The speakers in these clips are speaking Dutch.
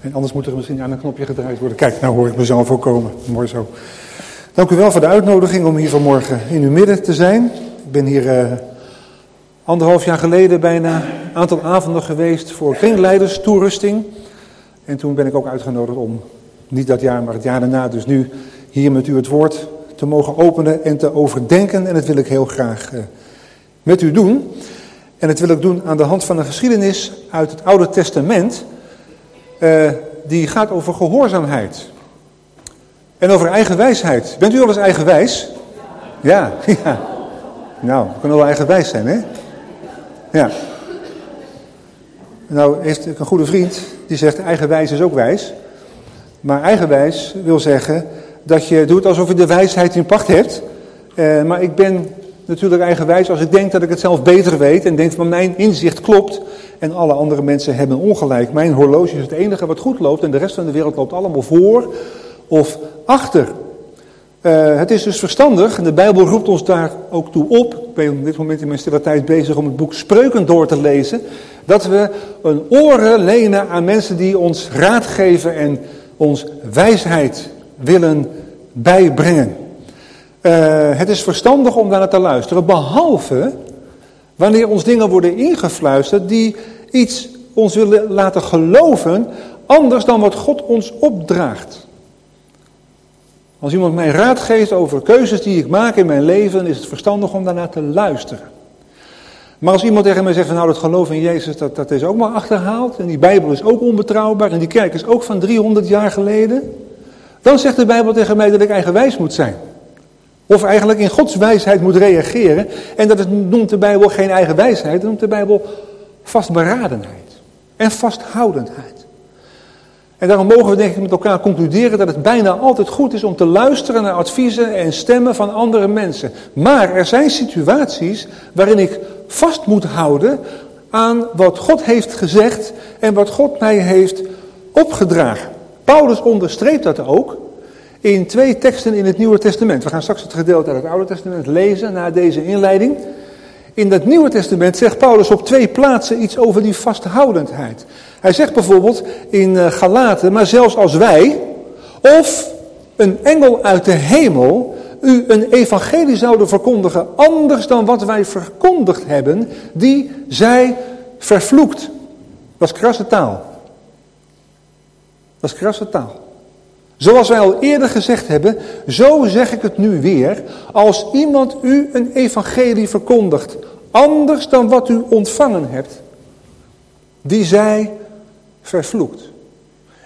En anders moet er misschien aan een knopje gedraaid worden. Kijk, nou hoor ik mezelf ook komen. Mooi zo. Dank u wel voor de uitnodiging om hier vanmorgen in uw midden te zijn. Ik ben hier uh, anderhalf jaar geleden bijna een aantal avonden geweest voor kringleiders toerusting. En toen ben ik ook uitgenodigd om, niet dat jaar, maar het jaar daarna, dus nu hier met u het woord te mogen openen en te overdenken. En dat wil ik heel graag uh, met u doen. En dat wil ik doen aan de hand van een geschiedenis uit het Oude Testament. Uh, die gaat over gehoorzaamheid. En over eigen wijsheid. Bent u wel eens eigenwijs? Ja, ja. Nou, we kunnen wel eigenwijs zijn, hè? Ja. Nou, heeft een goede vriend die zegt eigenwijs is ook wijs. Maar eigenwijs wil zeggen dat je doet alsof je de wijsheid in pacht hebt. Uh, maar ik ben natuurlijk eigenwijs als ik denk dat ik het zelf beter weet en denk van mijn inzicht klopt en alle andere mensen hebben ongelijk. Mijn horloge is het enige wat goed loopt en de rest van de wereld loopt allemaal voor of achter. Uh, het is dus verstandig, en de Bijbel roept ons daar ook toe op, ik ben op dit moment in mijn stille tijd bezig om het boek Spreuken door te lezen, dat we een oren lenen aan mensen die ons raad geven en ons wijsheid willen bijbrengen. Uh, het is verstandig om daar naar te luisteren, behalve wanneer ons dingen worden ingefluisterd die iets ons willen laten geloven, anders dan wat God ons opdraagt. Als iemand mij raad geeft over keuzes die ik maak in mijn leven, is het verstandig om daarnaar te luisteren. Maar als iemand tegen mij zegt, nou dat geloof in Jezus, dat, dat is ook maar achterhaald. En die Bijbel is ook onbetrouwbaar en die kerk is ook van 300 jaar geleden. Dan zegt de Bijbel tegen mij dat ik eigenwijs moet zijn. Of eigenlijk in Gods wijsheid moet reageren. En dat noemt de Bijbel geen eigen wijsheid, dat noemt de Bijbel vastberadenheid. En vasthoudendheid. En daarom mogen we denk ik met elkaar concluderen dat het bijna altijd goed is om te luisteren naar adviezen en stemmen van andere mensen. Maar er zijn situaties waarin ik vast moet houden aan wat God heeft gezegd en wat God mij heeft opgedragen. Paulus onderstreept dat ook in twee teksten in het Nieuwe Testament. We gaan straks het gedeelte uit het Oude Testament lezen na deze inleiding. In het Nieuwe Testament zegt Paulus op twee plaatsen iets over die vasthoudendheid. Hij zegt bijvoorbeeld in eh, Galaten, maar zelfs als wij of een engel uit de hemel u een evangelie zouden verkondigen anders dan wat wij verkondigd hebben, die zij vervloekt. Dat is krasse taal. Dat is krasse taal. Zoals wij al eerder gezegd hebben, zo zeg ik het nu weer. Als iemand u een evangelie verkondigt, anders dan wat u ontvangen hebt, die zij vervloekt.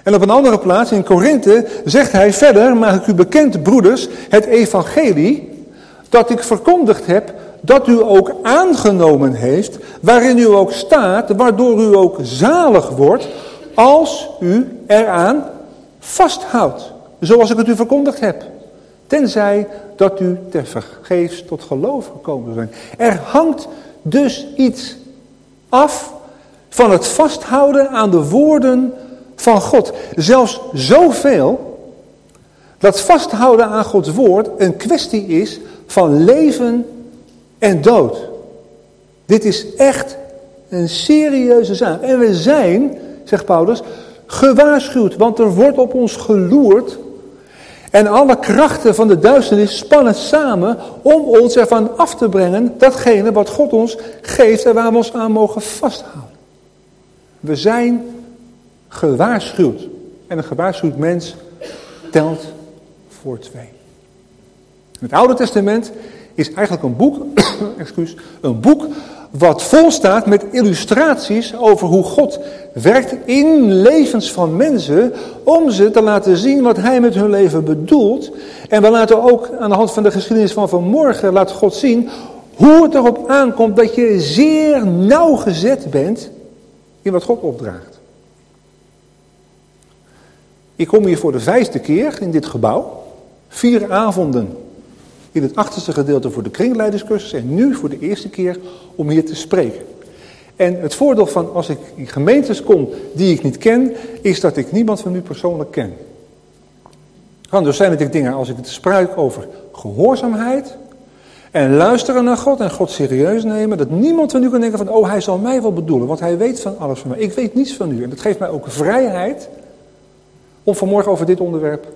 En op een andere plaats, in Korinthe, zegt hij verder, maak ik u bekend, broeders, het evangelie dat ik verkondigd heb, dat u ook aangenomen heeft, waarin u ook staat, waardoor u ook zalig wordt, als u eraan vasthoudt, zoals ik het u verkondigd heb. Tenzij dat u ter vergeefs tot geloof gekomen bent. Er hangt dus iets af van het vasthouden aan de woorden van God. Zelfs zoveel dat vasthouden aan Gods woord een kwestie is van leven en dood. Dit is echt een serieuze zaak. En we zijn, zegt Paulus, gewaarschuwd, want er wordt op ons geloerd. En alle krachten van de duisternis spannen samen om ons ervan af te brengen datgene wat God ons geeft en waar we ons aan mogen vasthouden. We zijn gewaarschuwd. En een gewaarschuwd mens telt voor twee. Het Oude Testament is eigenlijk een boek, excuus, een boek wat vol staat met illustraties over hoe God werkt in levens van mensen om ze te laten zien wat hij met hun leven bedoelt. En we laten ook aan de hand van de geschiedenis van vanmorgen laat God zien hoe het erop aankomt dat je zeer nauwgezet bent in wat God opdraagt. Ik kom hier voor de vijfde keer in dit gebouw. Vier avonden in het achterste gedeelte voor de kringleiderscursus en nu voor de eerste keer om hier te spreken. En het voordeel van als ik in gemeentes kom die ik niet ken, is dat ik niemand van u persoonlijk ken. Het kan dus zijn dat ik dingen, als ik het spruik over gehoorzaamheid, En luisteren naar God en God serieus nemen. Dat niemand van u kan denken van, oh hij zal mij wel bedoelen. Want hij weet van alles van mij. Ik weet niets van u. En dat geeft mij ook vrijheid om vanmorgen over dit onderwerp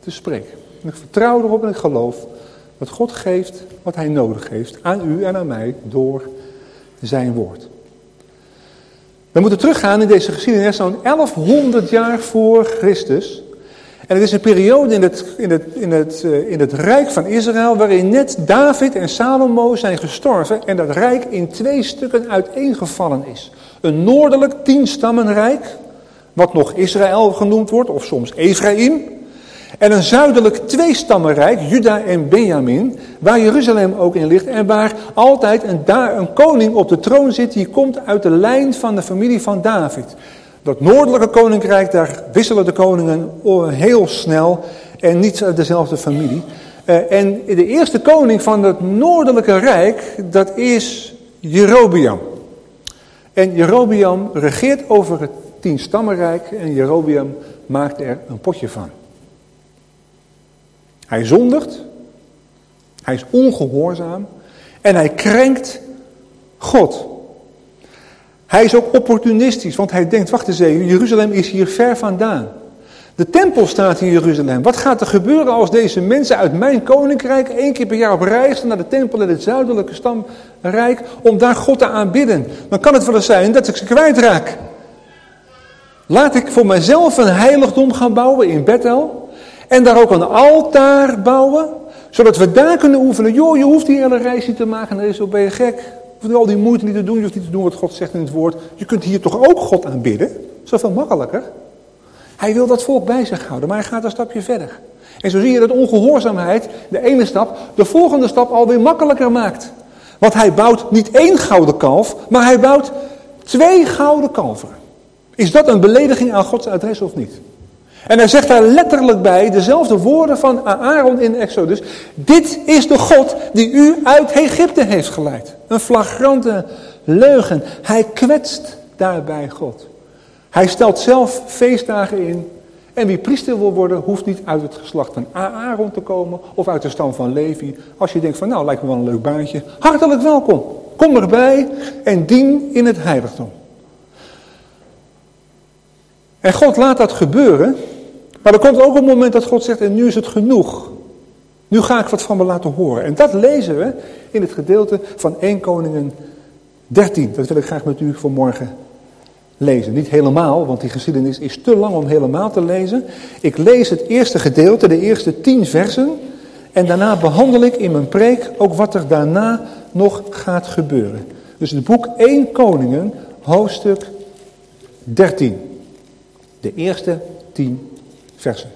te spreken. En ik vertrouw erop en ik geloof dat God geeft wat hij nodig heeft aan u en aan mij door zijn woord. We moeten teruggaan in deze geschiedenis zo'n 1100 jaar voor Christus. En het is een periode in het, in, het, in, het, eh, in het rijk van Israël waarin net David en Salomo zijn gestorven en dat rijk in twee stukken uiteengevallen is. Een noordelijk tienstammenrijk, wat nog Israël genoemd wordt, of soms Ephraim. En een zuidelijk tweestammenrijk, Juda en Benjamin, waar Jeruzalem ook in ligt. En waar altijd een, een koning op de troon zit, die komt uit de lijn van de familie van David. Dat noordelijke koninkrijk, daar wisselen de koningen heel snel en niet dezelfde familie. Eh, en de eerste koning van het noordelijke rijk, dat is Jerobiam. En Jerobiam regeert over het tienstammenrijk en Jerobiam maakt er een potje van. Hij zondigt, hij is ongehoorzaam en hij krenkt God. Hij is ook opportunistisch, want hij denkt, wacht eens even, Jeruzalem is hier ver vandaan. De tempel staat in Jeruzalem. Wat gaat er gebeuren als deze mensen uit mijn koninkrijk één keer per jaar op reis naar de tempel in het zuidelijke stamrijk om daar God te aanbidden? Dan kan het wel eens zijn dat ik ze kwijtraak. Laat ik voor mijzelf een heiligdom gaan bouwen in Bethel en daar ook een altaar bouwen, zodat we daar kunnen oefenen. Joh, je hoeft die hele reis niet te maken, dan is ben je gek hoeft al die moeite niet te doen, je hoeft niet te doen wat God zegt in het woord. Je kunt hier toch ook God aanbidden? Zoveel makkelijker. Hij wil dat volk bij zich houden, maar hij gaat een stapje verder. En zo zie je dat ongehoorzaamheid de ene stap de volgende stap alweer makkelijker maakt. Want hij bouwt niet één gouden kalf, maar hij bouwt twee gouden kalveren. Is dat een belediging aan Gods adres of niet? En hij zegt daar letterlijk bij dezelfde woorden van Aaron in Exodus. Dit is de God die u uit Egypte heeft geleid. Een flagrante leugen. Hij kwetst daarbij God. Hij stelt zelf feestdagen in. En wie priester wil worden, hoeft niet uit het geslacht van Aaron te komen of uit de stam van Levi. Als je denkt van nou, lijkt me wel een leuk baantje. Hartelijk welkom. Kom erbij en dien in het heiligdom. En God laat dat gebeuren maar er komt ook een moment dat God zegt, en nu is het genoeg. Nu ga ik wat van me laten horen. En dat lezen we in het gedeelte van 1 Koningen 13. Dat wil ik graag met u vanmorgen lezen. Niet helemaal, want die geschiedenis is te lang om helemaal te lezen. Ik lees het eerste gedeelte, de eerste tien versen. En daarna behandel ik in mijn preek ook wat er daarna nog gaat gebeuren. Dus het boek 1 Koningen, hoofdstuk 13. De eerste tien versen.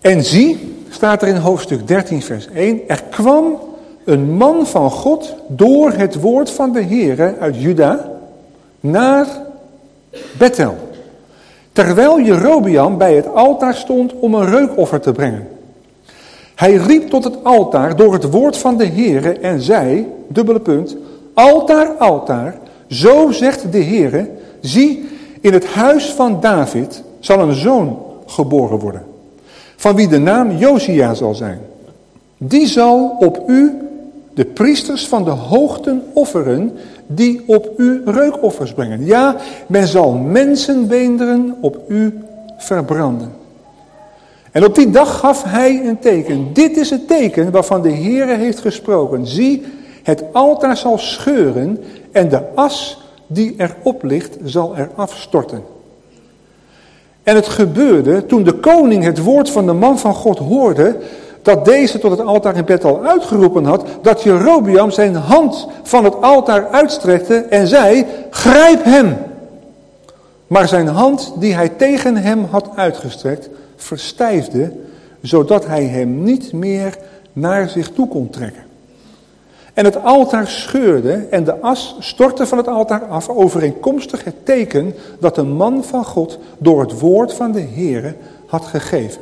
En zie, staat er in hoofdstuk 13 vers 1, er kwam een man van God door het woord van de Heere uit Juda naar Bethel. Terwijl Jerobiam bij het altaar stond om een reukoffer te brengen. Hij riep tot het altaar door het woord van de Heere en zei, dubbele punt, altaar, altaar, zo zegt de Heere, zie, in het huis van David zal een zoon geboren worden, van wie de naam Josia zal zijn. Die zal op u de priesters van de hoogten offeren, die op u reukoffers brengen. Ja, men zal mensenbeenderen op u verbranden. En op die dag gaf hij een teken. Dit is het teken waarvan de Heere heeft gesproken. Zie, het altaar zal scheuren en de as die erop ligt zal er afstorten. En het gebeurde toen de koning het woord van de man van God hoorde, dat deze tot het altaar in Bethel uitgeroepen had, dat Jerobiam zijn hand van het altaar uitstrekte en zei, grijp hem. Maar zijn hand die hij tegen hem had uitgestrekt, verstijfde, zodat hij hem niet meer naar zich toe kon trekken. En het altaar scheurde en de as stortte van het altaar af, overeenkomstig het teken dat de man van God door het woord van de Heere had gegeven.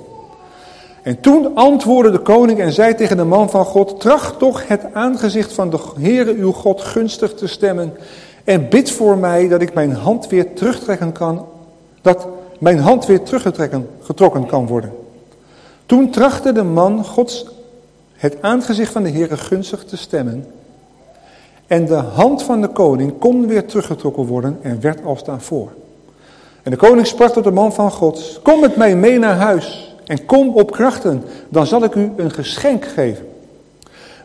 En toen antwoordde de koning en zei tegen de man van God, tracht toch het aangezicht van de Heere uw God gunstig te stemmen en bid voor mij dat ik mijn hand weer terugtrekken kan, dat mijn hand weer teruggetrokken getrokken kan worden. Toen trachtte de man Gods het aangezicht van de Heere gunstig te stemmen. En de hand van de koning kon weer teruggetrokken worden en werd als daarvoor. En de koning sprak tot de man van God, kom met mij mee naar huis en kom op krachten, dan zal ik u een geschenk geven.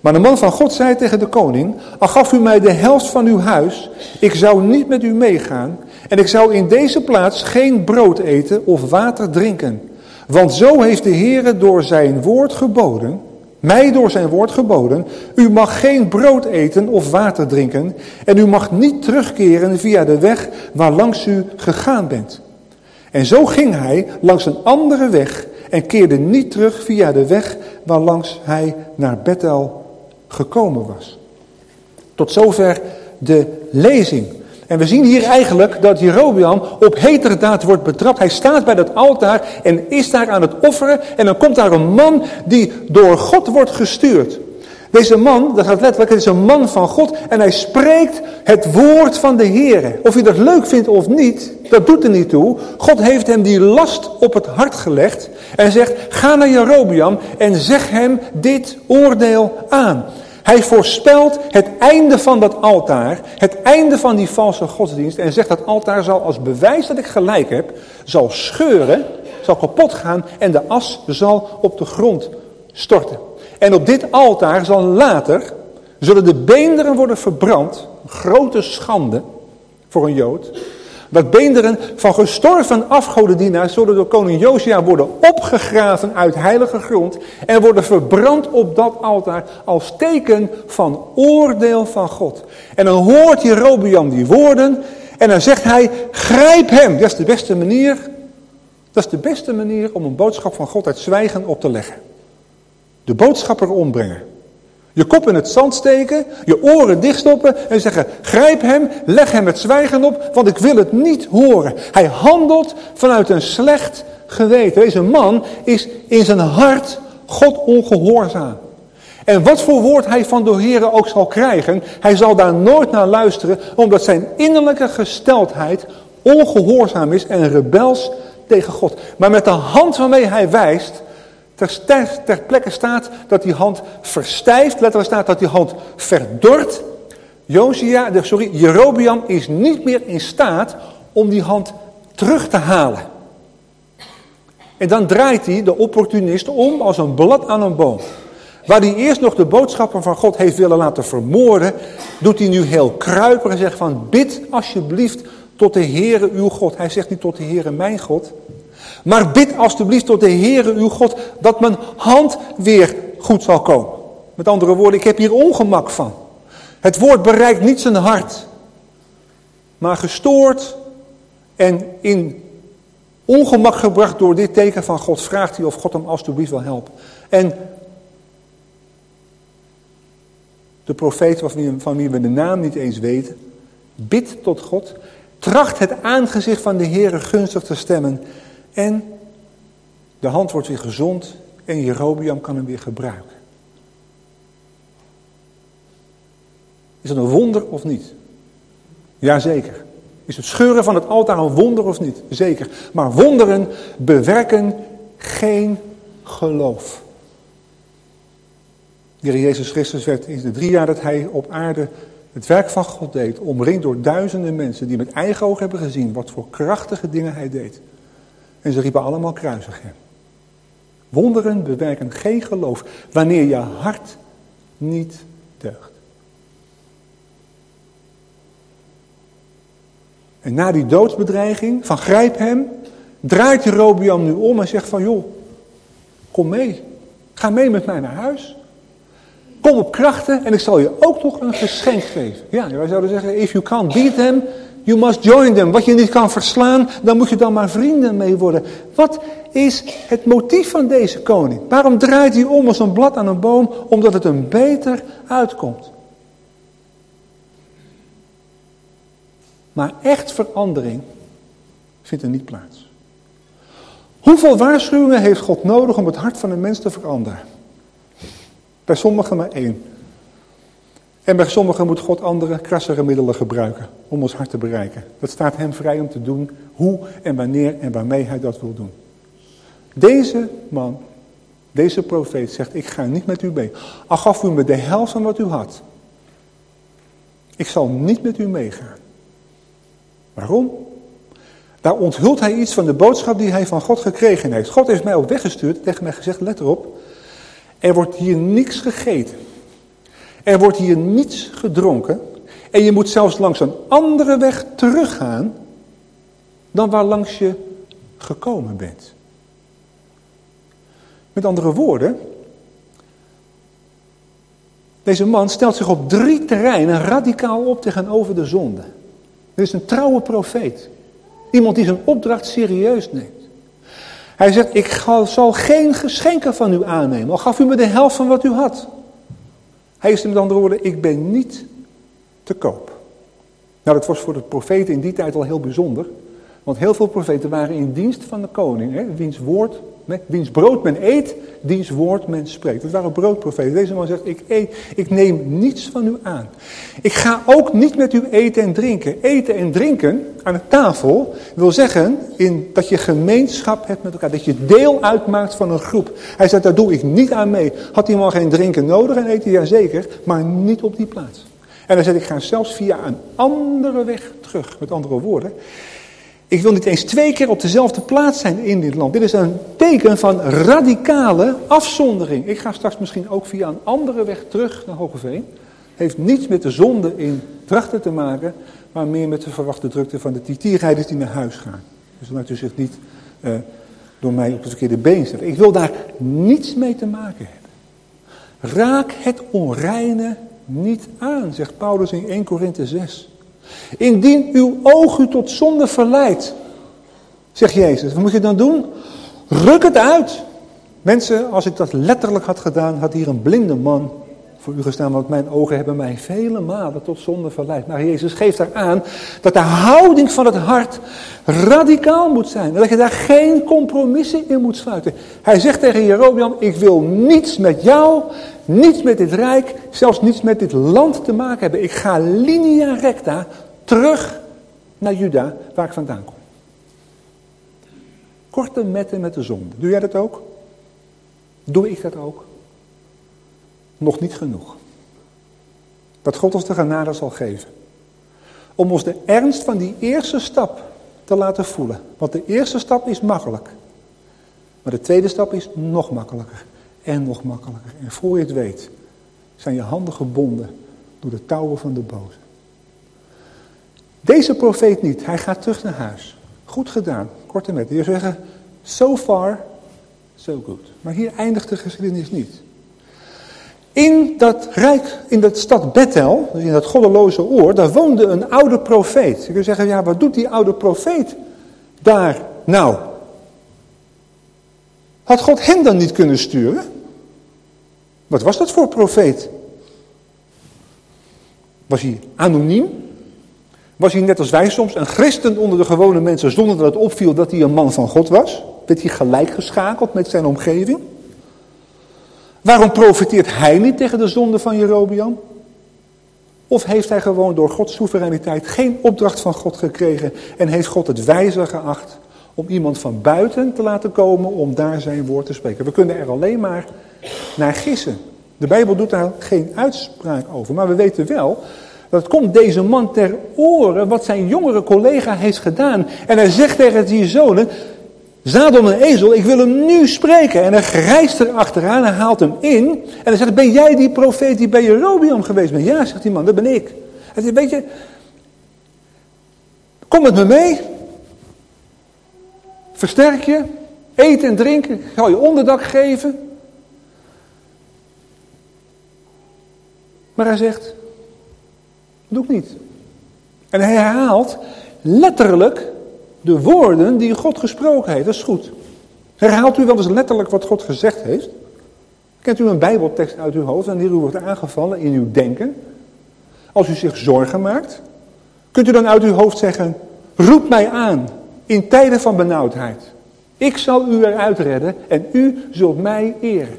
Maar de man van God zei tegen de koning, al gaf u mij de helft van uw huis, ik zou niet met u meegaan en ik zou in deze plaats geen brood eten of water drinken. Want zo heeft de Heere door zijn woord geboden, mij door zijn woord geboden, u mag geen brood eten of water drinken en u mag niet terugkeren via de weg waar langs u gegaan bent. En zo ging hij langs een andere weg en keerde niet terug via de weg waar langs hij naar Bethel gekomen was. Tot zover de lezing. En we zien hier eigenlijk dat Jerobeam op heterdaad wordt betrapt. Hij staat bij dat altaar en is daar aan het offeren. En dan komt daar een man die door God wordt gestuurd. Deze man, dat gaat letterlijk, het is een man van God en hij spreekt het woord van de Heer. Of je dat leuk vindt of niet, dat doet er niet toe. God heeft hem die last op het hart gelegd en zegt, ga naar Jerobeam en zeg hem dit oordeel aan. Hij voorspelt het einde van dat altaar, het einde van die valse godsdienst en zegt dat altaar zal als bewijs dat ik gelijk heb, zal scheuren, zal kapot gaan en de as zal op de grond storten. En op dit altaar zal later, zullen de beenderen worden verbrand, grote schande voor een Jood, dat beenderen van gestorven afgodendienaars zullen door koning Josia worden opgegraven uit heilige grond en worden verbrand op dat altaar als teken van oordeel van God. En dan hoort Jerobeam die woorden en dan zegt hij, grijp hem. Dat is de beste manier, dat is de beste manier om een boodschap van God uit zwijgen op te leggen. De boodschapper ombrengen. Je kop in het zand steken, je oren dichtstoppen en zeggen, grijp hem, leg hem het zwijgen op, want ik wil het niet horen. Hij handelt vanuit een slecht geweten. Deze man is in zijn hart God ongehoorzaam. En wat voor woord hij van de Heer ook zal krijgen, hij zal daar nooit naar luisteren, omdat zijn innerlijke gesteldheid ongehoorzaam is en rebels tegen God. Maar met de hand waarmee hij wijst, ter, ter plekke staat dat die hand verstijft. Letterlijk staat dat die hand verdort. Josia, sorry, Jerobiam is niet meer in staat om die hand terug te halen. En dan draait hij de opportunist om als een blad aan een boom. Waar hij eerst nog de boodschappen van God heeft willen laten vermoorden, doet hij nu heel kruiper en zegt van bid alsjeblieft tot de Heere uw God. Hij zegt niet tot de Heere mijn God, maar bid alstublieft tot de Heere uw God dat mijn hand weer goed zal komen. Met andere woorden, ik heb hier ongemak van. Het woord bereikt niet zijn hart. Maar gestoord en in ongemak gebracht door dit teken van God vraagt hij of God hem alstublieft wil helpen. En de profeet van wie we de naam niet eens weten, bidt tot God, tracht het aangezicht van de Heere gunstig te stemmen en de hand wordt weer gezond en Jerobiam kan hem weer gebruiken. Is dat een wonder of niet? Jazeker. Is het scheuren van het altaar een wonder of niet? Zeker. Maar wonderen bewerken geen geloof. De Jezus Christus werd in de drie jaar dat hij op aarde het werk van God deed, omringd door duizenden mensen die met eigen ogen hebben gezien wat voor krachtige dingen hij deed. En ze riepen allemaal kruisig hem. Wonderen bewerken geen geloof wanneer je hart niet deugt. En na die doodsbedreiging van grijp hem, draait Jerobiam nu om en zegt van joh, kom mee. Ga mee met mij naar huis. Kom op krachten en ik zal je ook nog een geschenk geven. Ja, wij zouden zeggen, if you can't beat them, You must join them. Wat je niet kan verslaan, dan moet je dan maar vrienden mee worden. Wat is het motief van deze koning? Waarom draait hij om als een blad aan een boom? Omdat het hem beter uitkomt. Maar echt verandering vindt er niet plaats. Hoeveel waarschuwingen heeft God nodig om het hart van een mens te veranderen? Bij sommigen maar één. En bij sommigen moet God andere, krassere middelen gebruiken om ons hart te bereiken. Dat staat hem vrij om te doen hoe en wanneer en waarmee hij dat wil doen. Deze man Deze profeet zegt, ik ga niet met u mee. Al gaf u me de helft van wat u had. Ik zal niet met u meegaan. Waarom? Daar onthult hij iets van de boodschap die hij van God gekregen heeft. God heeft mij ook weggestuurd, tegen mij gezegd, let erop. Er wordt hier niks gegeten. Er wordt hier niets gedronken. En je moet zelfs langs een andere weg teruggaan dan waar langs je gekomen bent. Met andere woorden, deze man stelt zich op drie terreinen radicaal op tegenover de zonde. Dit is een trouwe profeet. Iemand die zijn opdracht serieus neemt. Hij zegt, ik zal geen geschenken van u aannemen, al gaf u me de helft van wat u had. Hij is met andere woorden, ik ben niet te koop. Nou, dat was voor de profeten in die tijd al heel bijzonder. Want heel veel profeten waren in dienst van de koning. Hè, wiens, woord, wiens brood men eet, diens woord men spreekt. Dat waren broodprofeten. Deze man zegt, ik, eet, ik neem niets van u aan. Ik ga ook niet met u eten en drinken. Eten en drinken aan de tafel wil zeggen in, dat je gemeenschap hebt met elkaar. Dat je deel uitmaakt van een groep. Hij zegt, daar doe ik niet aan mee. Had hij maar geen drinken nodig en eten? Jazeker, maar niet op die plaats. En hij zegt, ik ga zelfs via een andere weg terug. Met andere woorden, ik wil niet eens twee keer op dezelfde plaats zijn in dit land. Dit is een teken van radicale afzondering. Ik ga straks misschien ook via een andere weg terug naar Hogeveen. Heeft niets met de zonde in trachten te maken, maar meer met de verwachte drukte van de titierrijders die naar huis gaan. Dus laat u zich niet uh, door mij op het verkeerde been zetten. Ik wil daar niets mee te maken hebben. Raak het onreine niet aan, zegt Paulus in 1 Korinthe 6. Indien uw oog u tot zonde verleidt, zegt Jezus, wat moet je dan doen? Ruk het uit. Mensen, als ik dat letterlijk had gedaan, had hier een blinde man voor u gestaan, want mijn ogen hebben mij vele malen tot zonde verleid. Maar Jezus geeft daar aan dat de houding van het hart radicaal moet zijn. Dat je daar geen compromissen in moet sluiten. Hij zegt tegen Jerobeam, ik wil niets met jou, niets met dit rijk, zelfs niets met dit land te maken hebben. Ik ga linea recta terug naar Juda, waar ik vandaan kom. Korte metten met de zonde. Doe jij dat ook? Doe ik dat ook? nog niet genoeg. Dat God ons de genade zal geven. Om ons de ernst van die eerste stap te laten voelen. Want de eerste stap is makkelijk. Maar de tweede stap is nog makkelijker. En nog makkelijker. En voor je het weet, zijn je handen gebonden door de touwen van de boze. Deze profeet niet. Hij gaat terug naar huis. Goed gedaan. Korte met. Je zeggen, so far, so good. Maar hier eindigt de geschiedenis niet. In dat rijk, in dat stad Bethel, in dat goddeloze oor, daar woonde een oude profeet. Je kunt zeggen, ja, wat doet die oude profeet daar nou? Had God hem dan niet kunnen sturen? Wat was dat voor profeet? Was hij anoniem? Was hij net als wij soms een christen onder de gewone mensen zonder dat het opviel dat hij een man van God was? Werd hij gelijk geschakeld met zijn omgeving? Waarom profiteert hij niet tegen de zonde van Jerobiam? Of heeft hij gewoon door Gods soevereiniteit geen opdracht van God gekregen en heeft God het wijzer geacht om iemand van buiten te laten komen om daar zijn woord te spreken? We kunnen er alleen maar naar gissen. De Bijbel doet daar geen uitspraak over, maar we weten wel dat het komt deze man ter oren wat zijn jongere collega heeft gedaan. En hij zegt tegen die zonen, Zadel een ezel, ik wil hem nu spreken. En hij grijst er achteraan, hij haalt hem in. En hij zegt, ben jij die profeet die bij Jerobiam geweest bent? Ja, zegt die man, dat ben ik. Hij zegt, weet je, kom met me mee. Versterk je, eten en drinken, ik zal je onderdak geven. Maar hij zegt, doe ik niet. En hij herhaalt letterlijk de woorden die God gesproken heeft. Dat is goed. Herhaalt u wel eens letterlijk wat God gezegd heeft? Kent u een bijbeltekst uit uw hoofd wanneer u wordt aangevallen in uw denken? Als u zich zorgen maakt? Kunt u dan uit uw hoofd zeggen, roep mij aan in tijden van benauwdheid. Ik zal u eruit redden en u zult mij eren.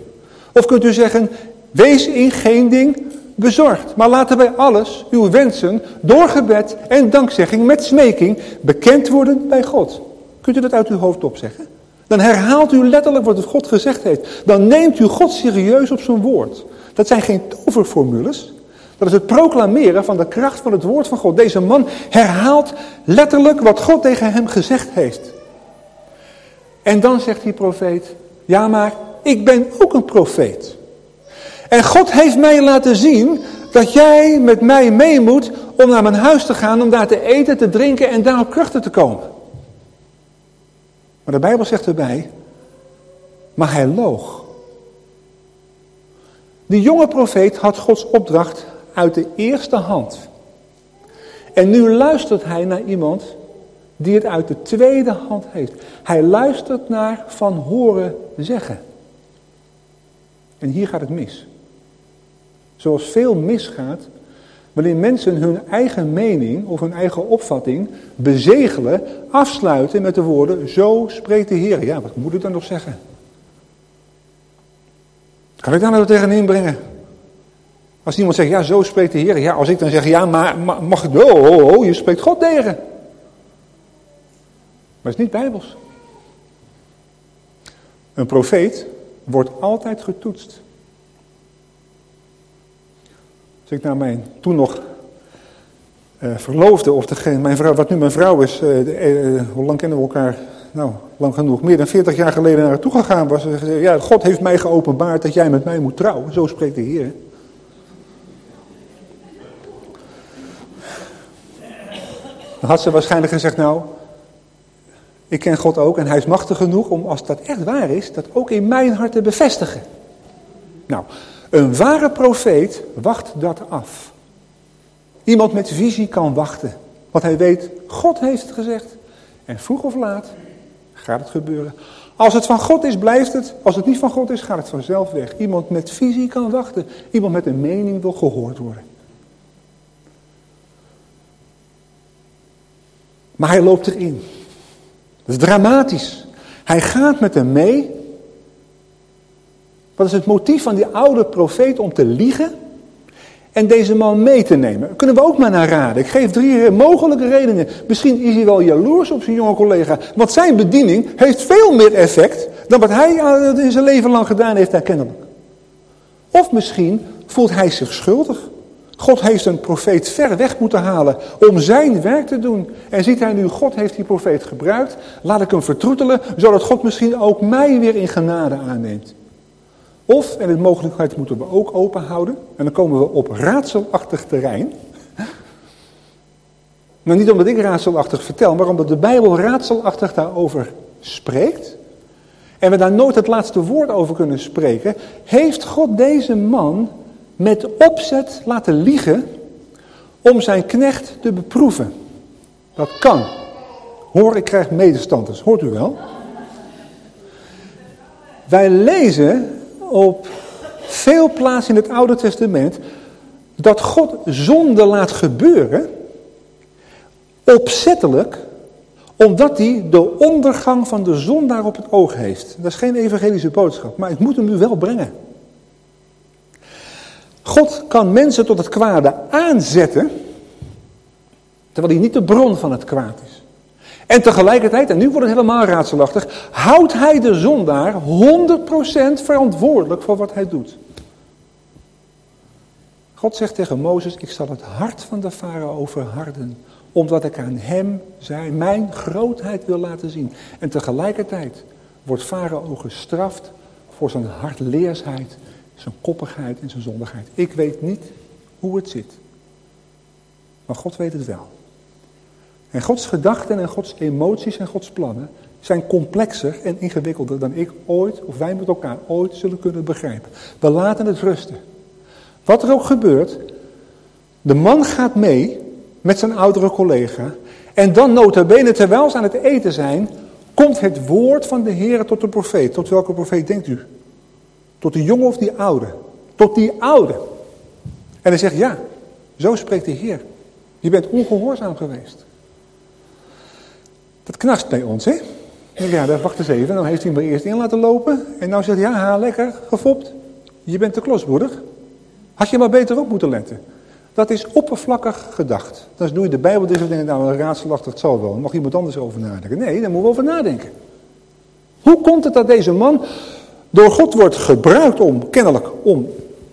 Of kunt u zeggen, wees in geen ding bezorgd. Maar laten wij alles, uw wensen, door gebed en dankzegging met smeking bekend worden bij God. Kunt u dat uit uw hoofd opzeggen? Dan herhaalt u letterlijk wat God gezegd heeft. Dan neemt u God serieus op zijn woord. Dat zijn geen toverformules. Dat is het proclameren van de kracht van het woord van God. Deze man herhaalt letterlijk wat God tegen hem gezegd heeft. En dan zegt die profeet, ja maar ik ben ook een profeet. En God heeft mij laten zien dat jij met mij mee moet om naar mijn huis te gaan, om daar te eten, te drinken en daar op krachten te komen. Maar de Bijbel zegt erbij, maar hij loog. Die jonge profeet had Gods opdracht uit de eerste hand. En nu luistert hij naar iemand die het uit de tweede hand heeft. Hij luistert naar van horen zeggen. En hier gaat het mis. Zoals veel misgaat wanneer mensen hun eigen mening of hun eigen opvatting bezegelen, afsluiten met de woorden, zo spreekt de Heer. Ja, wat moet ik dan nog zeggen? Kan ik daar nou tegen inbrengen? Als iemand zegt, ja, zo spreekt de Heer. Ja, als ik dan zeg, ja, maar mag ik, oh, oh, je spreekt God tegen. Maar het is niet bijbels. Een profeet wordt altijd getoetst. Als ik naar mijn toen nog uh, verloofde, of degene, mijn vrouw, wat nu mijn vrouw is, uh, uh, hoe lang kennen we elkaar? Nou, lang genoeg. Meer dan 40 jaar geleden naar haar toe gegaan was. Ja, God heeft mij geopenbaard dat jij met mij moet trouwen. Zo spreekt de Heer. Dan had ze waarschijnlijk gezegd, nou, ik ken God ook en hij is machtig genoeg om, als dat echt waar is, dat ook in mijn hart te bevestigen. Nou, een ware profeet wacht dat af. Iemand met visie kan wachten. Want hij weet, God heeft het gezegd. En vroeg of laat gaat het gebeuren. Als het van God is, blijft het. Als het niet van God is, gaat het vanzelf weg. Iemand met visie kan wachten. Iemand met een mening wil gehoord worden. Maar hij loopt erin. Dat is dramatisch. Hij gaat met hem mee. Wat is het motief van die oude profeet om te liegen en deze man mee te nemen? Kunnen we ook maar naar raden. Ik geef drie mogelijke redenen. Misschien is hij wel jaloers op zijn jonge collega. Want zijn bediening heeft veel meer effect dan wat hij in zijn leven lang gedaan heeft herkennelijk. Of misschien voelt hij zich schuldig. God heeft een profeet ver weg moeten halen om zijn werk te doen. En ziet hij nu, God heeft die profeet gebruikt. Laat ik hem vertroetelen, zodat God misschien ook mij weer in genade aanneemt. Of, en de mogelijkheid moeten we ook open houden. En dan komen we op raadselachtig terrein. Nou, niet omdat ik raadselachtig vertel, maar omdat de Bijbel raadselachtig daarover spreekt. En we daar nooit het laatste woord over kunnen spreken. Heeft God deze man met opzet laten liegen om zijn knecht te beproeven. Dat kan. Hoor, ik krijg medestanders. Hoort u wel? Wij lezen op veel plaatsen in het Oude Testament dat God zonde laat gebeuren, opzettelijk, omdat hij de ondergang van de zondaar op het oog heeft. Dat is geen evangelische boodschap, maar het moet hem nu wel brengen. God kan mensen tot het kwade aanzetten, terwijl hij niet de bron van het kwaad is. En tegelijkertijd, en nu wordt het helemaal raadselachtig, houdt hij de zondaar 100% verantwoordelijk voor wat hij doet. God zegt tegen Mozes, ik zal het hart van de farao verharden, omdat ik aan hem zijn, mijn grootheid wil laten zien. En tegelijkertijd wordt farao gestraft voor zijn hartleersheid zijn koppigheid en zijn zondigheid. Ik weet niet hoe het zit. Maar God weet het wel. En Gods gedachten en Gods emoties en Gods plannen zijn complexer en ingewikkelder dan ik ooit, of wij met elkaar ooit zullen kunnen begrijpen. We laten het rusten. Wat er ook gebeurt, de man gaat mee met zijn oudere collega. En dan nota bene, terwijl ze aan het eten zijn, komt het woord van de Heer tot de profeet. Tot welke profeet denkt u? Tot de jonge of die oude? Tot die oude. En hij zegt, ja, zo spreekt de Heer. Je bent ongehoorzaam geweest. Dat knast bij ons, hè? Ja, wacht eens even. Dan heeft hij hem eerst in laten lopen. En nou zegt hij, ja, ha, lekker, gefopt. Je bent te klosbroeder. Had je maar beter op moeten letten. Dat is oppervlakkig gedacht. Dan doe je de Bijbel dus en denk nou, een raadselachtig, het zal wel. mag iemand anders over nadenken. Nee, daar moeten we over nadenken. Hoe komt het dat deze man door God wordt gebruikt om, kennelijk, om,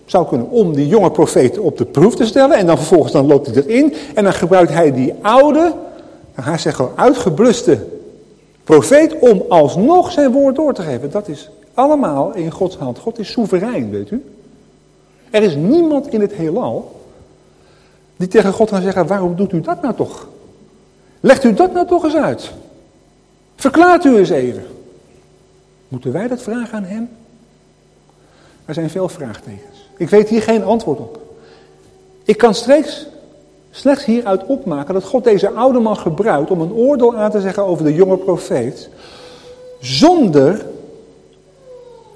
zou kunnen, om die jonge profeet op de proef te stellen. En dan vervolgens dan loopt hij erin. En dan gebruikt hij die oude, dan hij zeggen uitgebluste profeet om alsnog zijn woord door te geven. Dat is allemaal in Gods hand. God is soeverein, weet u. Er is niemand in het heelal die tegen God kan zeggen, waarom doet u dat nou toch? Legt u dat nou toch eens uit? Verklaart u eens even. Moeten wij dat vragen aan hem? Er zijn veel vraagtekens. Ik weet hier geen antwoord op. Ik kan steeds slechts hieruit opmaken dat God deze oude man gebruikt om een oordeel aan te zeggen over de jonge profeet. Zonder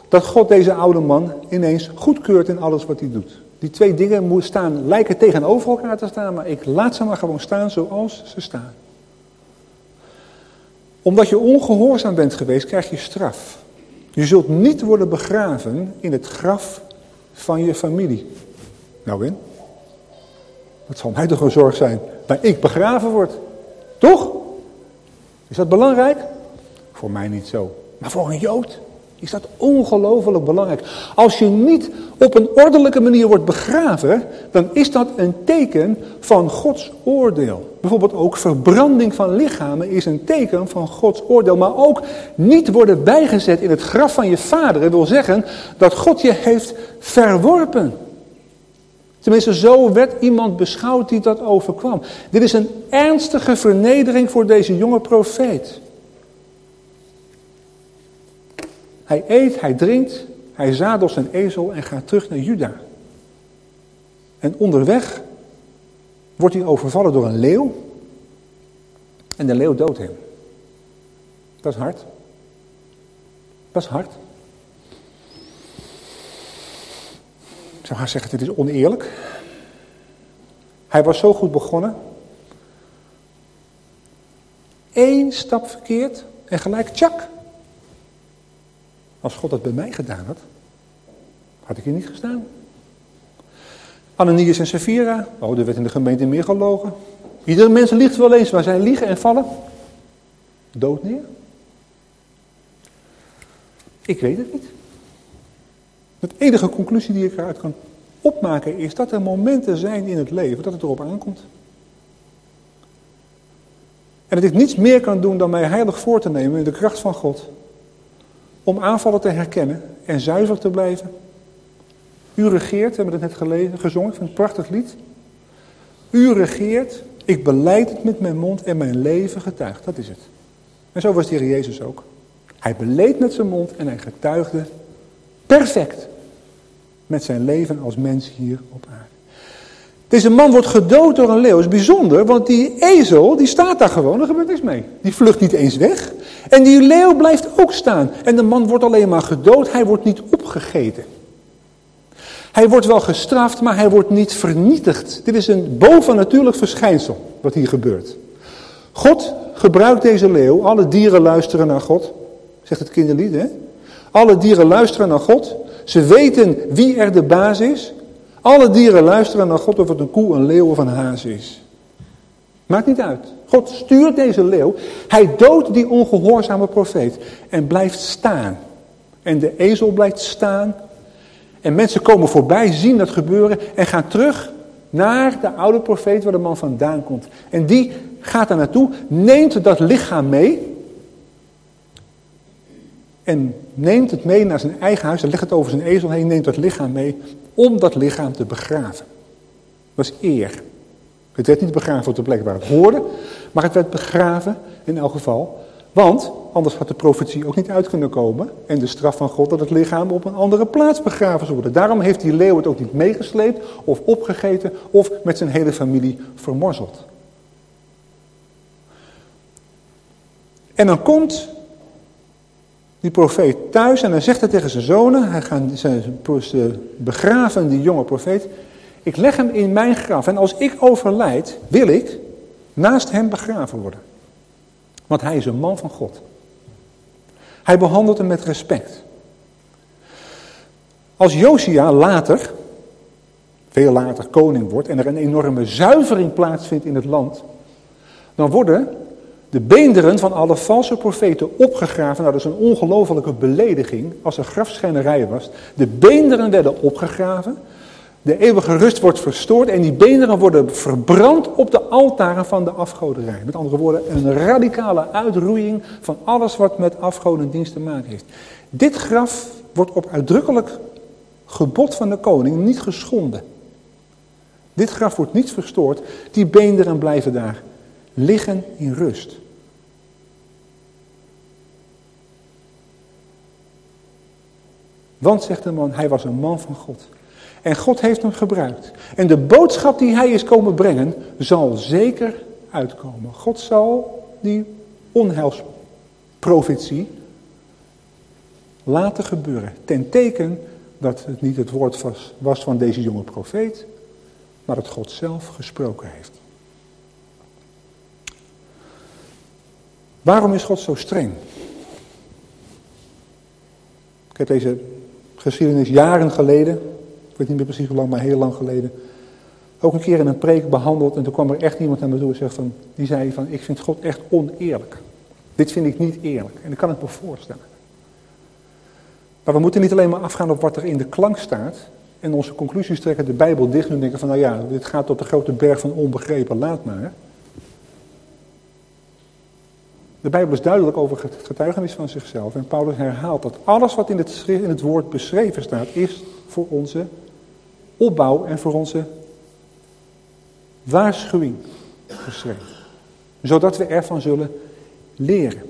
dat God deze oude man ineens goedkeurt in alles wat hij doet. Die twee dingen staan, lijken tegenover elkaar te staan, maar ik laat ze maar gewoon staan zoals ze staan. Omdat je ongehoorzaam bent geweest, krijg je straf. Je zult niet worden begraven in het graf van je familie. Nou in? Dat zal mij toch een zorg zijn, waar ik begraven word. Toch? Is dat belangrijk? Voor mij niet zo. Maar voor een Jood is dat ongelooflijk belangrijk. Als je niet op een ordelijke manier wordt begraven, dan is dat een teken van Gods oordeel. Bijvoorbeeld ook verbranding van lichamen is een teken van Gods oordeel. Maar ook niet worden bijgezet in het graf van je vader wil zeggen dat God je heeft verworpen. Tenminste, zo werd iemand beschouwd die dat overkwam. Dit is een ernstige vernedering voor deze jonge profeet. Hij eet, hij drinkt, hij zadelt zijn ezel en gaat terug naar Juda. En onderweg wordt hij overvallen door een leeuw. En de leeuw doodt hem. Dat is hard. Dat is hard. Zou haar zeggen, dit is oneerlijk. Hij was zo goed begonnen. Eén stap verkeerd en gelijk tjak. Als God dat bij mij gedaan had, had ik hier niet gestaan. Ananias en Safira, oh, er werd in de gemeente meer gelogen. Iedere mens liegt wel eens, maar zij liegen en vallen dood neer. Ik weet het niet. De enige conclusie die ik eruit kan opmaken is dat er momenten zijn in het leven dat het erop aankomt. En dat ik niets meer kan doen dan mij heilig voor te nemen in de kracht van God. Om aanvallen te herkennen en zuiver te blijven. U regeert, we hebben het net gelezen, gezongen, ik het een prachtig lied. U regeert, ik beleid het met mijn mond en mijn leven getuigt. Dat is het. En zo was de Heer Jezus ook. Hij beleed met zijn mond en hij getuigde perfect met zijn leven als mens hier op aarde. Deze man wordt gedood door een leeuw. Dat is bijzonder, want die ezel, die staat daar gewoon, er gebeurt niks mee. Die vlucht niet eens weg. En die leeuw blijft ook staan. En de man wordt alleen maar gedood, hij wordt niet opgegeten. Hij wordt wel gestraft, maar hij wordt niet vernietigd. Dit is een bovennatuurlijk verschijnsel wat hier gebeurt. God gebruikt deze leeuw, alle dieren luisteren naar God, zegt het kinderlied. Hè? Alle dieren luisteren naar God. Ze weten wie er de baas is. Alle dieren luisteren naar God of het een koe, een leeuw of een haas is. Maakt niet uit. God stuurt deze leeuw. Hij doodt die ongehoorzame profeet en blijft staan. En de ezel blijft staan. En mensen komen voorbij, zien dat gebeuren en gaan terug naar de oude profeet waar de man vandaan komt. En die gaat daar naartoe, neemt dat lichaam mee. En neemt het mee naar zijn eigen huis en legt het over zijn ezel heen, neemt dat lichaam mee om dat lichaam te begraven. Dat was eer. Het werd niet begraven op de plek waar het hoorde, maar het werd begraven in elk geval. Want anders had de profetie ook niet uit kunnen komen. En de straf van God dat het lichaam op een andere plaats begraven zou worden. Daarom heeft die leeuw het ook niet meegesleept of opgegeten of met zijn hele familie vermorzeld. En dan komt die profeet thuis en dan zegt hij tegen zijn zonen, hij gaat ze begraven die jonge profeet, ik leg hem in mijn graf en als ik overlijd, wil ik naast hem begraven worden. Want hij is een man van God. Hij behandelt hem met respect. Als Josia later, veel later koning wordt en er een enorme zuivering plaatsvindt in het land, dan worden de beenderen van alle valse profeten opgegraven. Nou, dat is een ongelofelijke belediging als er grafschennerij was. De beenderen werden opgegraven. De eeuwige rust wordt verstoord en die beenderen worden verbrand op de altaren van de afgoderij. Met andere woorden, een radicale uitroeiing van alles wat met afgodendienst te maken heeft. Dit graf wordt op uitdrukkelijk gebod van de koning niet geschonden. Dit graf wordt niet verstoord. Die beenderen blijven daar liggen in rust. Want, zegt de man, hij was een man van God. En God heeft hem gebruikt. En de boodschap die hij is komen brengen, zal zeker uitkomen. God zal die onheilsprofetie laten gebeuren. Ten teken dat het niet het woord was, was van deze jonge profeet, maar dat God zelf gesproken heeft. Waarom is God zo streng? Ik heb deze geschiedenis jaren geleden, ik weet niet meer precies hoe lang, maar heel lang geleden, ook een keer in een preek behandeld. En toen kwam er echt iemand naar me toe en zei van, die zei van, ik vind God echt oneerlijk. Dit vind ik niet eerlijk. En dat kan ik me voorstellen. Maar we moeten niet alleen maar afgaan op wat er in de klank staat. En onze conclusies trekken de Bijbel dicht en denken van, nou ja, dit gaat op de grote berg van onbegrepen, laat maar. De Bijbel is duidelijk over het getuigenis van zichzelf. En Paulus herhaalt dat alles wat in het, in het woord beschreven staat, is voor onze opbouw en voor onze waarschuwing geschreven. Zodat we ervan zullen leren.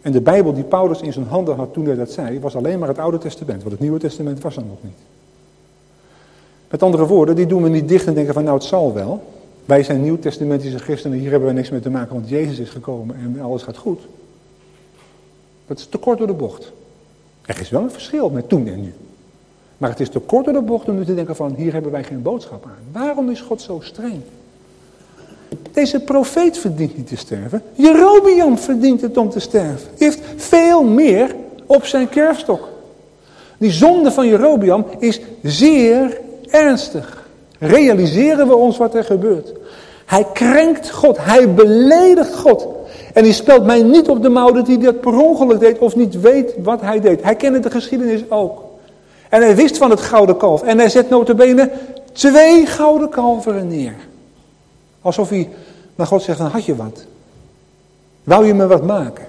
En de Bijbel die Paulus in zijn handen had toen hij dat zei, was alleen maar het Oude Testament. Want het Nieuwe Testament was er nog niet. Met andere woorden, die doen we niet dicht en denken van nou het zal wel. Wij zijn nieuwtestamentische christenen, hier hebben we niks mee te maken, want Jezus is gekomen en alles gaat goed. Dat is te kort door de bocht. Er is wel een verschil met toen en nu. Maar het is te kort door de bocht om nu te denken van, hier hebben wij geen boodschap aan. Waarom is God zo streng? Deze profeet verdient niet te sterven. Jerobiam verdient het om te sterven. Hij heeft veel meer op zijn kerfstok. Die zonde van Jerobiam is zeer ernstig realiseren we ons wat er gebeurt. Hij krenkt God, hij beledigt God. En hij speelt mij niet op de mouw dat hij dat per ongeluk deed of niet weet wat hij deed. Hij kende de geschiedenis ook. En hij wist van het gouden kalf. En hij zet notabene twee gouden kalveren neer. Alsof hij naar God zegt, dan had je wat. Wou je me wat maken?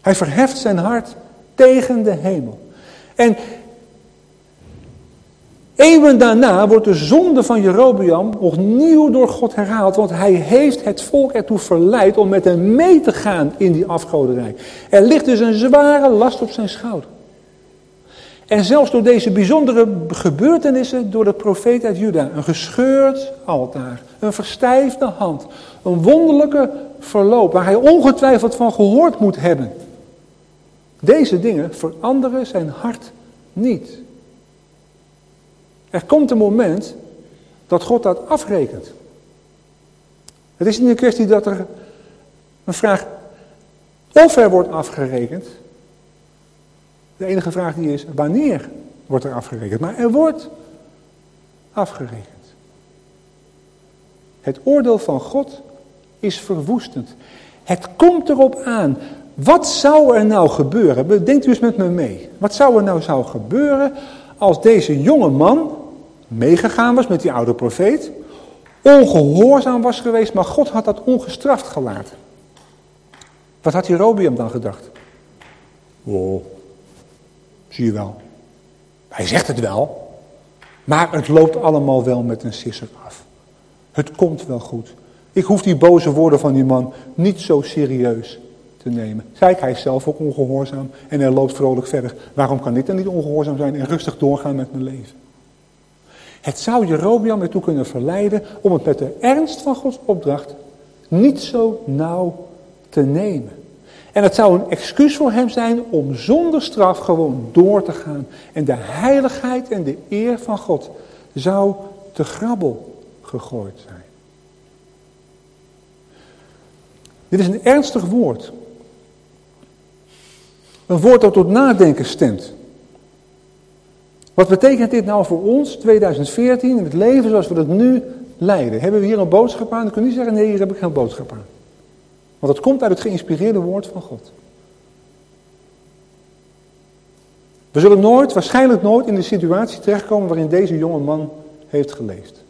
Hij verheft zijn hart tegen de hemel. En Eeuwen daarna wordt de zonde van Jerobeam opnieuw door God herhaald, want hij heeft het volk ertoe verleid om met hem mee te gaan in die afgoderij. Er ligt dus een zware last op zijn schouder. En zelfs door deze bijzondere gebeurtenissen door de profeet uit Juda, een gescheurd altaar, een verstijfde hand, een wonderlijke verloop waar hij ongetwijfeld van gehoord moet hebben. Deze dingen veranderen zijn hart niet. Er komt een moment dat God dat afrekent. Het is niet een kwestie dat er een vraag of er wordt afgerekend. De enige vraag die is, wanneer wordt er afgerekend? Maar er wordt afgerekend. Het oordeel van God is verwoestend. Het komt erop aan. Wat zou er nou gebeuren? Denkt u eens met me mee. Wat zou er nou zou gebeuren als deze jonge man meegegaan was met die oude profeet, ongehoorzaam was geweest, maar God had dat ongestraft gelaten. Wat had Jerobiam dan gedacht? Oh, zie je wel. Hij zegt het wel, maar het loopt allemaal wel met een sisser af. Het komt wel goed. Ik hoef die boze woorden van die man niet zo serieus te nemen. Kijk, hij is zelf ook ongehoorzaam en hij loopt vrolijk verder. Waarom kan ik dan niet ongehoorzaam zijn en rustig doorgaan met mijn leven? Het zou Jerobiam ertoe kunnen verleiden om het met de ernst van Gods opdracht niet zo nauw te nemen. En het zou een excuus voor hem zijn om zonder straf gewoon door te gaan. En de heiligheid en de eer van God zou te grabbel gegooid zijn. Dit is een ernstig woord. Een woord dat tot nadenken stemt. Wat betekent dit nou voor ons, 2014, in het leven zoals we dat nu leiden? Hebben we hier een boodschap aan? Dan kun je niet zeggen, nee, hier heb ik geen boodschap aan. Want het komt uit het geïnspireerde woord van God. We zullen nooit, waarschijnlijk nooit, in de situatie terechtkomen waarin deze jonge man heeft geleefd.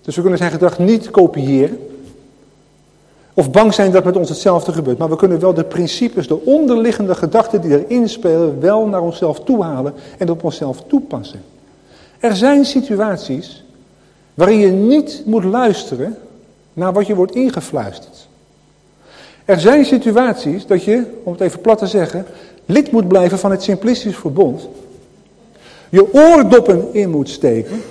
Dus we kunnen zijn gedrag niet kopiëren. Of bang zijn dat met ons hetzelfde gebeurt. Maar we kunnen wel de principes, de onderliggende gedachten die erin spelen, wel naar onszelf toehalen en op onszelf toepassen. Er zijn situaties waarin je niet moet luisteren naar wat je wordt ingefluisterd. Er zijn situaties dat je, om het even plat te zeggen, lid moet blijven van het Simplistisch Verbond. Je oordoppen in moet steken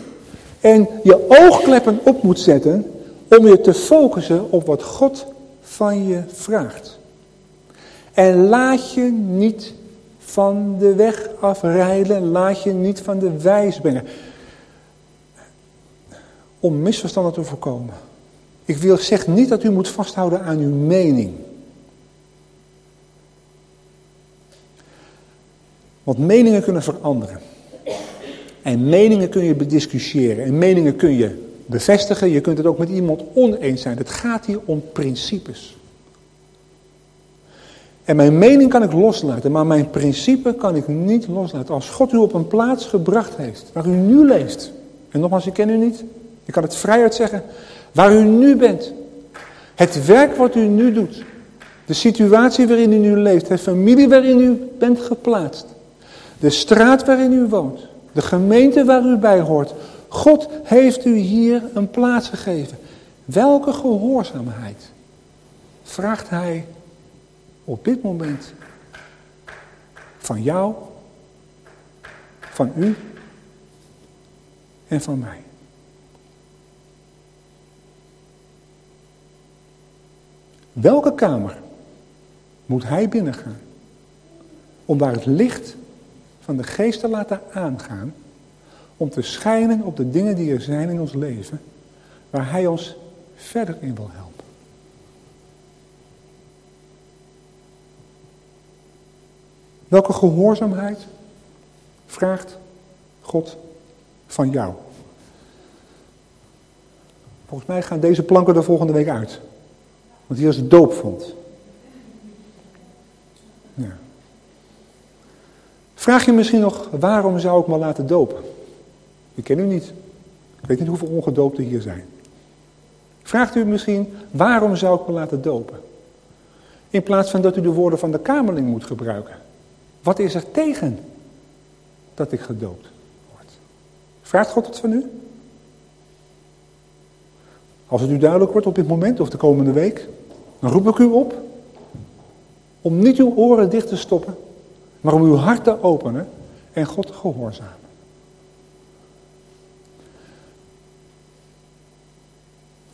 en je oogkleppen op moet zetten om je te focussen op wat God van je vraagt. En laat je niet van de weg afrijden, laat je niet van de wijs brengen. Om misverstanden te voorkomen. Ik wil zeg niet dat u moet vasthouden aan uw mening. Want meningen kunnen veranderen. En meningen kun je bediscussiëren. En meningen kun je bevestigen. Je kunt het ook met iemand oneens zijn. Het gaat hier om principes. En mijn mening kan ik loslaten, maar mijn principe kan ik niet loslaten. Als God u op een plaats gebracht heeft, waar u nu leeft. En nogmaals, ik ken u niet. Ik kan het vrijuit zeggen. Waar u nu bent. Het werk wat u nu doet. De situatie waarin u nu leeft. De familie waarin u bent geplaatst. De straat waarin u woont. De gemeente waar u bij hoort. God heeft u hier een plaats gegeven. Welke gehoorzaamheid vraagt hij op dit moment van jou, van u en van mij? Welke kamer moet hij binnengaan om daar het licht van de geest te laten aangaan om te schijnen op de dingen die er zijn in ons leven, waar Hij ons verder in wil helpen. Welke gehoorzaamheid vraagt God van jou? Volgens mij gaan deze planken er volgende week uit. Want hier is het doopvond. Ja. Vraag je misschien nog, waarom zou ik me laten dopen? Ik ken u niet. Ik weet niet hoeveel ongedoopten hier zijn. Vraagt u misschien, waarom zou ik me laten dopen? In plaats van dat u de woorden van de kamerling moet gebruiken. Wat is er tegen dat ik gedoopt word? Vraagt God het van u? Als het u duidelijk wordt op dit moment of de komende week, dan roep ik u op om niet uw oren dicht te stoppen, maar om uw hart te openen en God te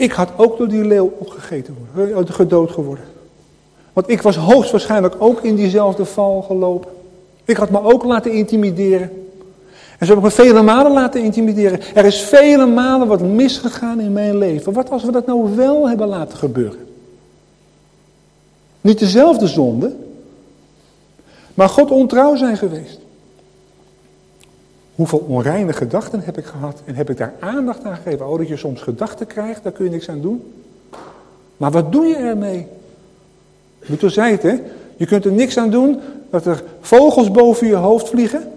Ik had ook door die leeuw opgegeten worden, eh, gedood geworden. Want ik was hoogstwaarschijnlijk ook in diezelfde val gelopen. Ik had me ook laten intimideren. En zo heb ik me vele malen laten intimideren. Er is vele malen wat misgegaan in mijn leven. Wat als we dat nou wel hebben laten gebeuren? Niet dezelfde zonde, maar God ontrouw zijn geweest. Hoeveel onreine gedachten heb ik gehad en heb ik daar aandacht aan gegeven? Oh, dat je soms gedachten krijgt, daar kun je niks aan doen. Maar wat doe je ermee? toen zei het, hè? Je kunt er niks aan doen dat er vogels boven je hoofd vliegen.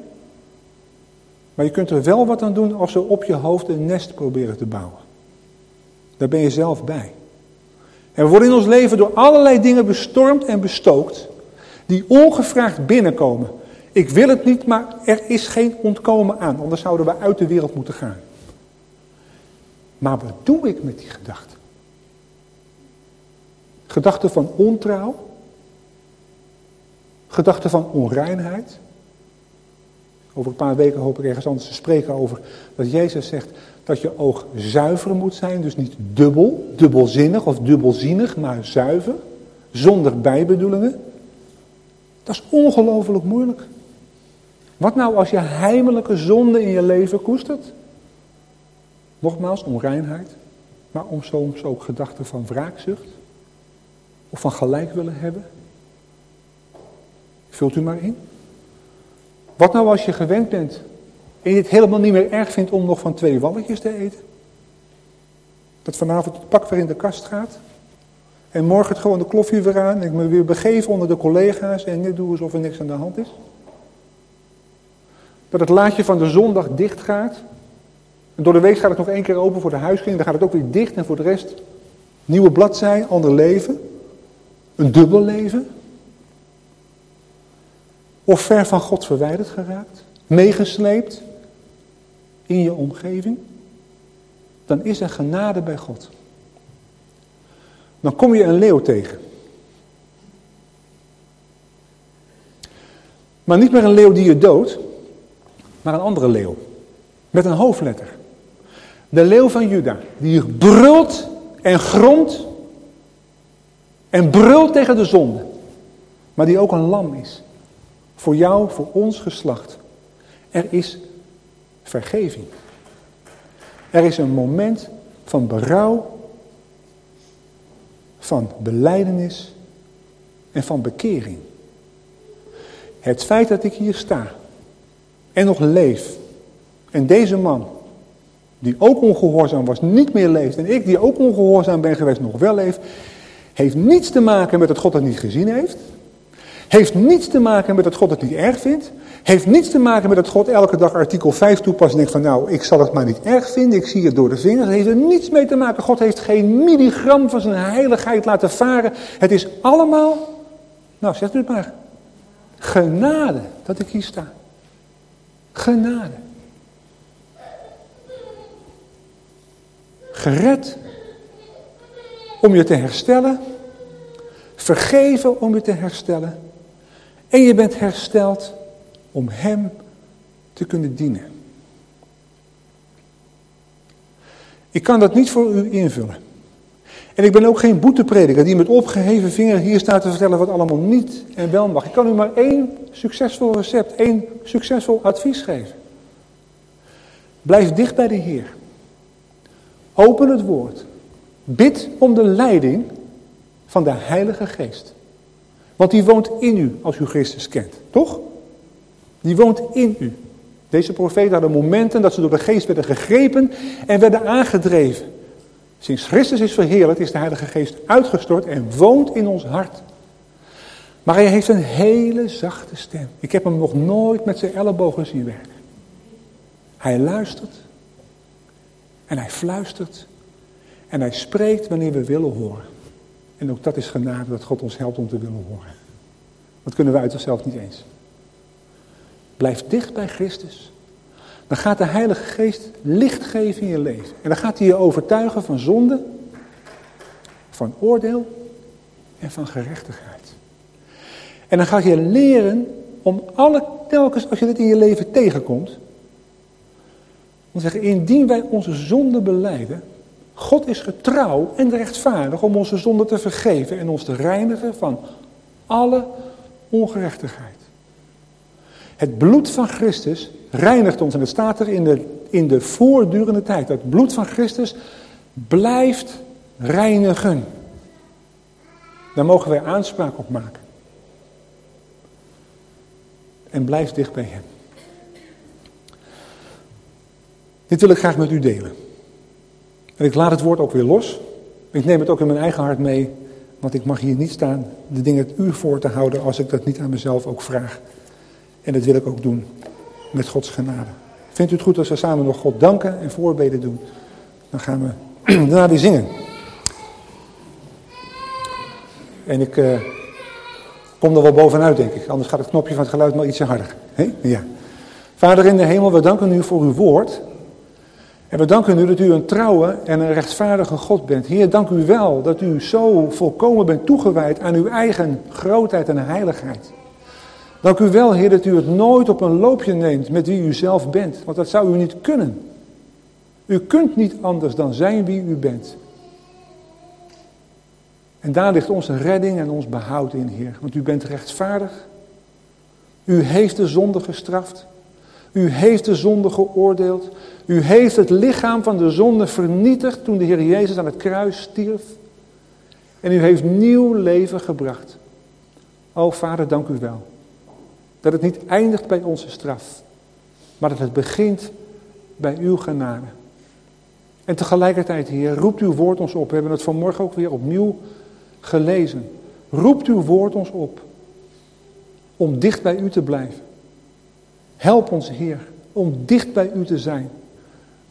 Maar je kunt er wel wat aan doen als ze op je hoofd een nest proberen te bouwen. Daar ben je zelf bij. En we worden in ons leven door allerlei dingen bestormd en bestookt. Die ongevraagd binnenkomen. Ik wil het niet, maar er is geen ontkomen aan. Anders zouden we uit de wereld moeten gaan. Maar wat doe ik met die gedachten? Gedachten van ontrouw. Gedachten van onreinheid. Over een paar weken hoop ik ergens anders te spreken over dat Jezus zegt dat je oog zuiver moet zijn. Dus niet dubbel, dubbelzinnig of dubbelzinnig, maar zuiver. Zonder bijbedoelingen. Dat is ongelooflijk moeilijk. Wat nou als je heimelijke zonde in je leven koestert? Nogmaals, onreinheid. Maar om soms ook gedachten van wraakzucht. Of van gelijk willen hebben. Vult u maar in. Wat nou als je gewend bent en je het helemaal niet meer erg vindt om nog van twee walletjes te eten? Dat vanavond het pak weer in de kast gaat. En morgen het gewoon de kloffie weer aan. En ik me weer begeven onder de collega's en net doen alsof er niks aan de hand is. Dat het laadje van de zondag dicht gaat. En door de week gaat het nog één keer open voor de huisging. Dan gaat het ook weer dicht en voor de rest nieuwe bladzij, ander leven. Een dubbel leven. Of ver van God verwijderd geraakt. Meegesleept in je omgeving. Dan is er genade bij God. Dan kom je een leeuw tegen. Maar niet meer een leeuw die je doodt, maar een andere leeuw. Met een hoofdletter. De leeuw van Juda, die brult en gromt en brult tegen de zonde. Maar die ook een lam is. Voor jou, voor ons geslacht. Er is vergeving. Er is een moment van berouw, van beleidenis en van bekering. Het feit dat ik hier sta en nog leef en deze man, die ook ongehoorzaam was, niet meer leeft en ik die ook ongehoorzaam ben geweest, nog wel leef, heeft niets te maken met dat God het niet gezien heeft. Heeft niets te maken met dat God het niet erg vindt. Heeft niets te maken met dat God elke dag artikel 5 toepast en denkt van nou, ik zal het maar niet erg vinden, ik zie het door de vingers. Heeft er niets mee te maken. God heeft geen milligram van zijn heiligheid laten varen. Het is allemaal, nou zegt u het maar, genade dat ik hier sta. Genade. Gered om je te herstellen. Vergeven om je te herstellen. En je bent hersteld om Hem te kunnen dienen. Ik kan dat niet voor u invullen. En ik ben ook geen boeteprediker die met opgeheven vinger hier staat te vertellen wat allemaal niet en wel mag. Ik kan u maar één succesvol recept, één succesvol advies geven. Blijf dicht bij de Heer. Open het woord. Bid om de leiding van de Heilige Geest. Want die woont in u als u Christus kent, toch? Die woont in u. Deze profeten hadden momenten dat ze door de geest werden gegrepen en werden aangedreven. Sinds Christus is verheerlijkt is de Heilige Geest uitgestort en woont in ons hart. Maar hij heeft een hele zachte stem. Ik heb hem nog nooit met zijn ellebogen zien werken. Hij luistert en hij fluistert en hij spreekt wanneer we willen horen. En ook dat is genade dat God ons helpt om te willen horen. Dat kunnen we uit onszelf niet eens. Blijf dicht bij Christus. Dan gaat de Heilige Geest licht geven in je leven. En dan gaat hij je overtuigen van zonde, van oordeel en van gerechtigheid. En dan ga je leren om alle telkens als je dit in je leven tegenkomt, om te zeggen, indien wij onze zonde beleiden, God is getrouw en rechtvaardig om onze zonde te vergeven en ons te reinigen van alle ongerechtigheid. Het bloed van Christus reinigt ons. En het staat er in de, in de voortdurende tijd. Het bloed van Christus blijft reinigen. Daar mogen wij aanspraak op maken. En blijf dicht bij hem. Dit wil ik graag met u delen. En ik laat het woord ook weer los. Ik neem het ook in mijn eigen hart mee. Want ik mag hier niet staan de dingen u voor te houden als ik dat niet aan mezelf ook vraag. En dat wil ik ook doen met Gods genade. Vindt u het goed als we samen nog God danken en voorbeden doen? Dan gaan we daarna weer zingen. En ik uh, kom er wel bovenuit, denk ik. Anders gaat het knopje van het geluid maar ietsje harder. Ja. Vader in de hemel, we danken u voor uw woord. En we danken u dat u een trouwe en een rechtvaardige God bent. Heer, dank u wel dat u zo volkomen bent toegewijd aan uw eigen grootheid en heiligheid. Dank u wel, Heer, dat u het nooit op een loopje neemt met wie u zelf bent. Want dat zou u niet kunnen. U kunt niet anders dan zijn wie u bent. En daar ligt onze redding en ons behoud in, Heer. Want u bent rechtvaardig. U heeft de zonde gestraft. U heeft de zonde geoordeeld. U heeft het lichaam van de zonde vernietigd toen de Heer Jezus aan het kruis stierf. En u heeft nieuw leven gebracht. O Vader, dank u wel. Dat het niet eindigt bij onze straf, maar dat het begint bij uw genade. En tegelijkertijd, Heer, roept uw woord ons op. We hebben het vanmorgen ook weer opnieuw gelezen. Roept uw woord ons op om dicht bij u te blijven. Help ons, Heer, om dicht bij u te zijn.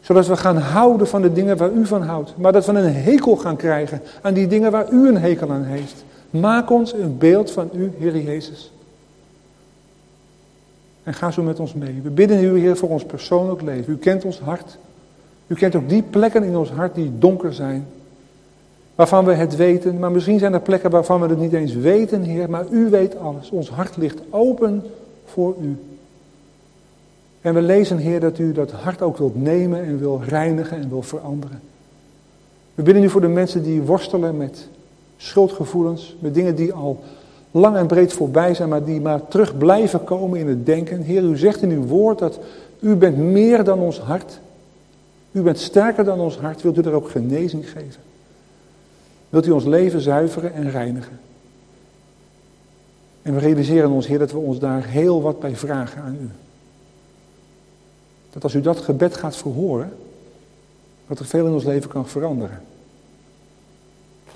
Zodat we gaan houden van de dingen waar u van houdt. Maar dat we een hekel gaan krijgen aan die dingen waar u een hekel aan heeft. Maak ons een beeld van u, Heer Jezus. En ga zo met ons mee. We bidden u, Heer, voor ons persoonlijk leven. U kent ons hart. U kent ook die plekken in ons hart die donker zijn. Waarvan we het weten, maar misschien zijn er plekken waarvan we het niet eens weten, Heer. Maar u weet alles. Ons hart ligt open voor u. En we lezen, Heer, dat u dat hart ook wilt nemen en wil reinigen en wil veranderen. We bidden u voor de mensen die worstelen met schuldgevoelens, met dingen die al lang en breed voorbij zijn, maar die maar terug blijven komen in het denken. Heer, u zegt in uw woord dat u bent meer dan ons hart. U bent sterker dan ons hart. Wilt u er ook genezing geven? Wilt u ons leven zuiveren en reinigen? En we realiseren ons, Heer, dat we ons daar heel wat bij vragen aan u. Dat als u dat gebed gaat verhoren, dat er veel in ons leven kan veranderen.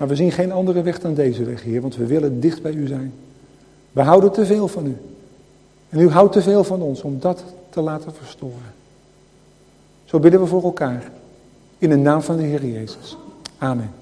Maar we zien geen andere weg dan deze weg, Heer, want we willen dicht bij u zijn. We houden te veel van u. En u houdt te veel van ons om dat te laten verstoren. Zo bidden we voor elkaar. In de naam van de Heer Jezus. Amen.